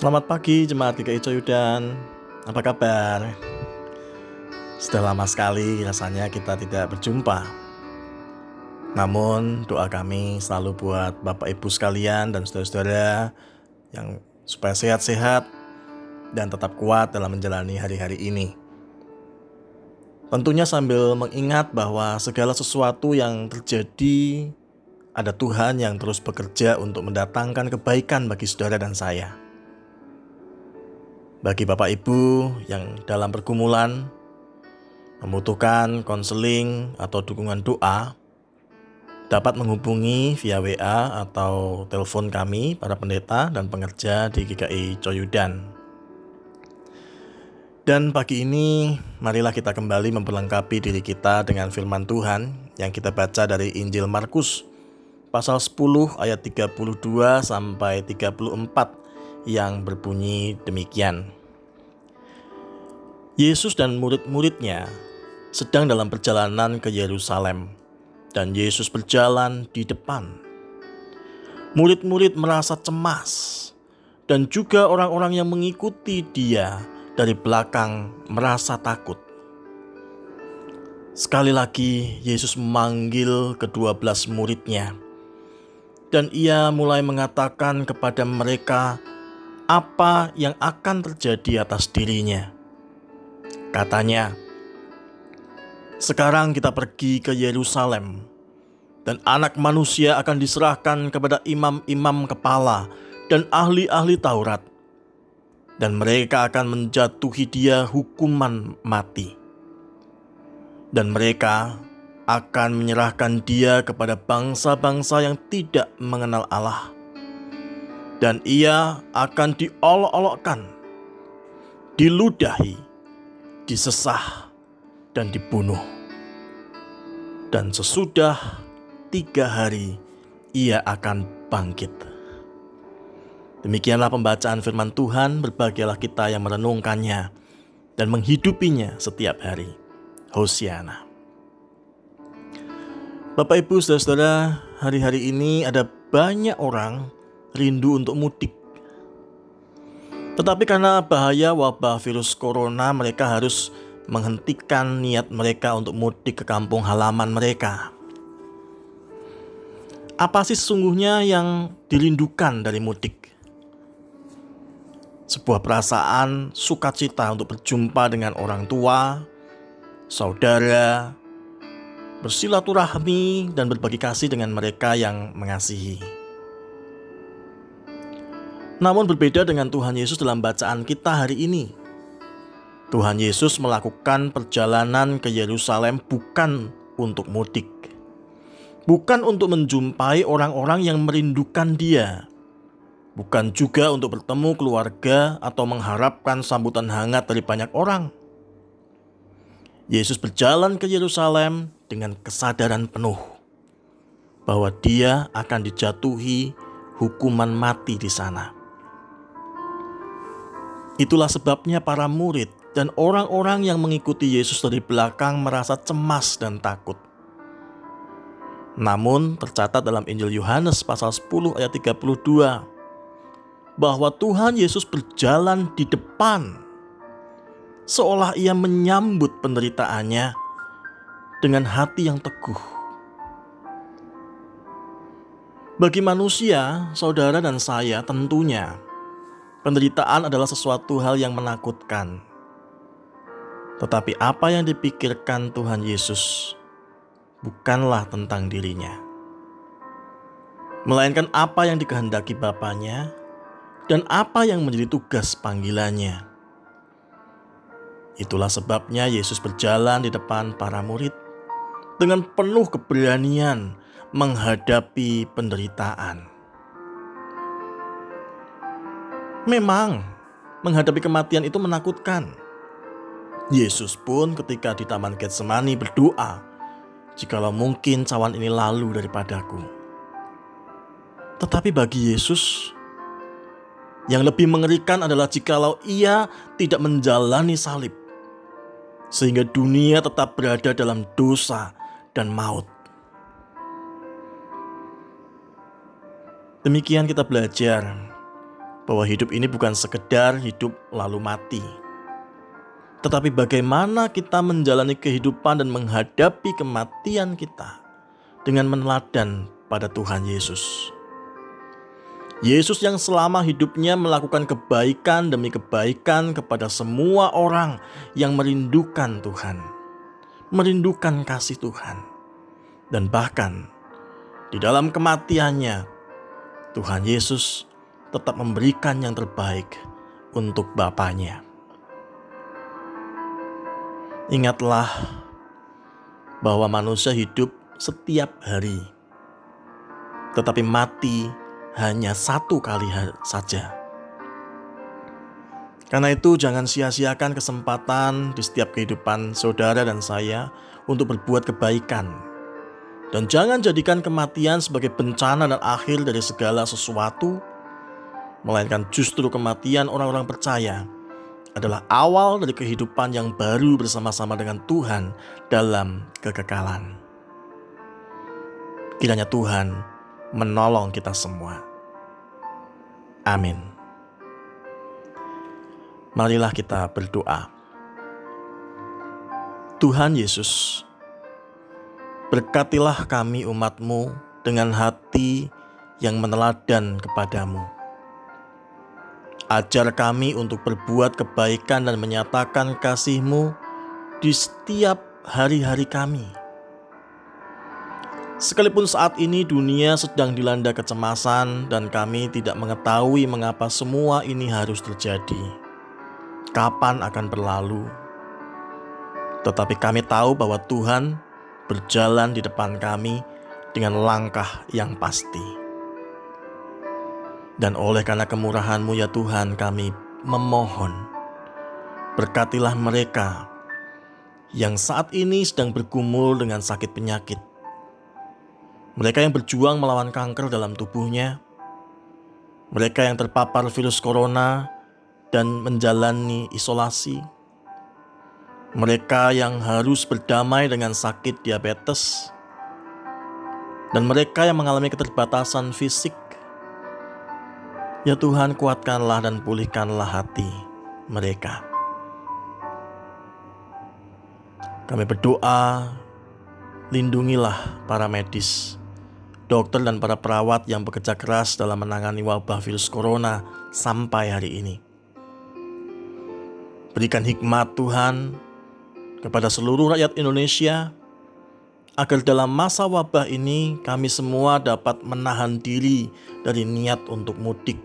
Selamat pagi jemaat GKI Coyudan Apa kabar? Sudah lama sekali rasanya kita tidak berjumpa Namun doa kami selalu buat Bapak Ibu sekalian dan saudara-saudara Yang supaya sehat-sehat dan tetap kuat dalam menjalani hari-hari ini Tentunya sambil mengingat bahwa segala sesuatu yang terjadi ada Tuhan yang terus bekerja untuk mendatangkan kebaikan bagi saudara dan saya. Bagi Bapak Ibu yang dalam pergumulan membutuhkan konseling atau dukungan doa, dapat menghubungi via WA atau telepon kami para pendeta dan pengerja di GKI Coyudan. Dan pagi ini marilah kita kembali memperlengkapi diri kita dengan firman Tuhan yang kita baca dari Injil Markus pasal 10 ayat 32 sampai 34 yang berbunyi demikian. Yesus dan murid-muridnya sedang dalam perjalanan ke Yerusalem, dan Yesus berjalan di depan. Murid-murid merasa cemas, dan juga orang-orang yang mengikuti Dia dari belakang merasa takut. Sekali lagi, Yesus memanggil kedua belas muridnya, dan Ia mulai mengatakan kepada mereka apa yang akan terjadi atas dirinya. Katanya, "Sekarang kita pergi ke Yerusalem, dan Anak Manusia akan diserahkan kepada imam-imam kepala dan ahli-ahli Taurat, dan mereka akan menjatuhi Dia hukuman mati, dan mereka akan menyerahkan Dia kepada bangsa-bangsa yang tidak mengenal Allah." Dan ia akan diolok-olokkan, diludahi, disesah, dan dibunuh. Dan sesudah tiga hari, ia akan bangkit. Demikianlah pembacaan firman Tuhan, berbahagialah kita yang merenungkannya dan menghidupinya setiap hari. Hosiana. Bapak Ibu Saudara-saudara, hari-hari ini ada banyak orang rindu untuk mudik. Tetapi karena bahaya wabah virus corona, mereka harus menghentikan niat mereka untuk mudik ke kampung halaman mereka. Apa sih sesungguhnya yang dirindukan dari mudik? Sebuah perasaan sukacita untuk berjumpa dengan orang tua, saudara, bersilaturahmi, dan berbagi kasih dengan mereka yang mengasihi. Namun berbeda dengan Tuhan Yesus dalam bacaan kita hari ini. Tuhan Yesus melakukan perjalanan ke Yerusalem bukan untuk mudik. Bukan untuk menjumpai orang-orang yang merindukan dia. Bukan juga untuk bertemu keluarga atau mengharapkan sambutan hangat dari banyak orang. Yesus berjalan ke Yerusalem dengan kesadaran penuh bahwa dia akan dijatuhi hukuman mati di sana. Itulah sebabnya para murid dan orang-orang yang mengikuti Yesus dari belakang merasa cemas dan takut. Namun tercatat dalam Injil Yohanes pasal 10 ayat 32 bahwa Tuhan Yesus berjalan di depan seolah ia menyambut penderitaannya dengan hati yang teguh. Bagi manusia, saudara dan saya tentunya Penderitaan adalah sesuatu hal yang menakutkan. Tetapi apa yang dipikirkan Tuhan Yesus bukanlah tentang dirinya. Melainkan apa yang dikehendaki Bapaknya dan apa yang menjadi tugas panggilannya. Itulah sebabnya Yesus berjalan di depan para murid dengan penuh keberanian menghadapi penderitaan. Memang, menghadapi kematian itu menakutkan. Yesus pun ketika di Taman Getsemani berdoa, "Jikalau mungkin cawan ini lalu daripadaku." Tetapi bagi Yesus, yang lebih mengerikan adalah jikalau ia tidak menjalani salib, sehingga dunia tetap berada dalam dosa dan maut. Demikian kita belajar bahwa hidup ini bukan sekedar hidup lalu mati. Tetapi bagaimana kita menjalani kehidupan dan menghadapi kematian kita dengan meneladan pada Tuhan Yesus. Yesus yang selama hidupnya melakukan kebaikan demi kebaikan kepada semua orang yang merindukan Tuhan, merindukan kasih Tuhan, dan bahkan di dalam kematiannya, Tuhan Yesus tetap memberikan yang terbaik untuk Bapaknya. Ingatlah bahwa manusia hidup setiap hari, tetapi mati hanya satu kali saja. Karena itu, jangan sia-siakan kesempatan di setiap kehidupan saudara dan saya untuk berbuat kebaikan, dan jangan jadikan kematian sebagai bencana dan akhir dari segala sesuatu melainkan justru kematian orang-orang percaya adalah awal dari kehidupan yang baru bersama-sama dengan Tuhan dalam kekekalan. Kiranya Tuhan menolong kita semua. Amin. Marilah kita berdoa. Tuhan Yesus, berkatilah kami umatmu dengan hati yang meneladan kepadamu Ajar kami untuk berbuat kebaikan dan menyatakan kasih-Mu di setiap hari-hari kami. Sekalipun saat ini dunia sedang dilanda kecemasan dan kami tidak mengetahui mengapa semua ini harus terjadi. Kapan akan berlalu? Tetapi kami tahu bahwa Tuhan berjalan di depan kami dengan langkah yang pasti. Dan oleh karena kemurahan-Mu ya Tuhan kami memohon, berkatilah mereka yang saat ini sedang bergumul dengan sakit penyakit. Mereka yang berjuang melawan kanker dalam tubuhnya, mereka yang terpapar virus corona dan menjalani isolasi, mereka yang harus berdamai dengan sakit diabetes, dan mereka yang mengalami keterbatasan fisik Ya Tuhan kuatkanlah dan pulihkanlah hati mereka. Kami berdoa, lindungilah para medis, dokter dan para perawat yang bekerja keras dalam menangani wabah virus corona sampai hari ini. Berikan hikmat Tuhan kepada seluruh rakyat Indonesia agar dalam masa wabah ini kami semua dapat menahan diri dari niat untuk mudik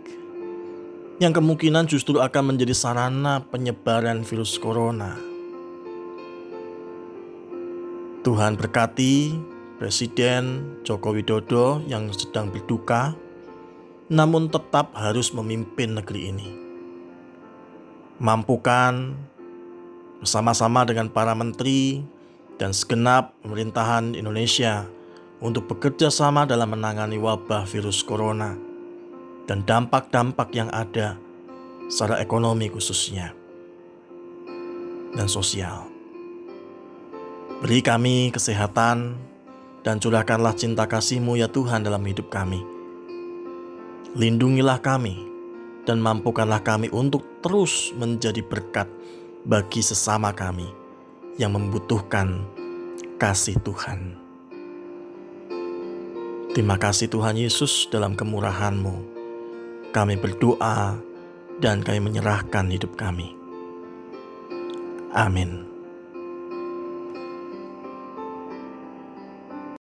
yang kemungkinan justru akan menjadi sarana penyebaran virus corona. Tuhan berkati Presiden Joko Widodo yang sedang berduka, namun tetap harus memimpin negeri ini. Mampukan bersama-sama dengan para menteri dan segenap pemerintahan Indonesia untuk bekerja sama dalam menangani wabah virus corona dan dampak-dampak yang ada secara ekonomi khususnya dan sosial. Beri kami kesehatan dan curahkanlah cinta kasih-Mu ya Tuhan dalam hidup kami. Lindungilah kami dan mampukanlah kami untuk terus menjadi berkat bagi sesama kami yang membutuhkan kasih Tuhan. Terima kasih Tuhan Yesus dalam kemurahan-Mu kami berdoa dan kami menyerahkan hidup kami. Amin.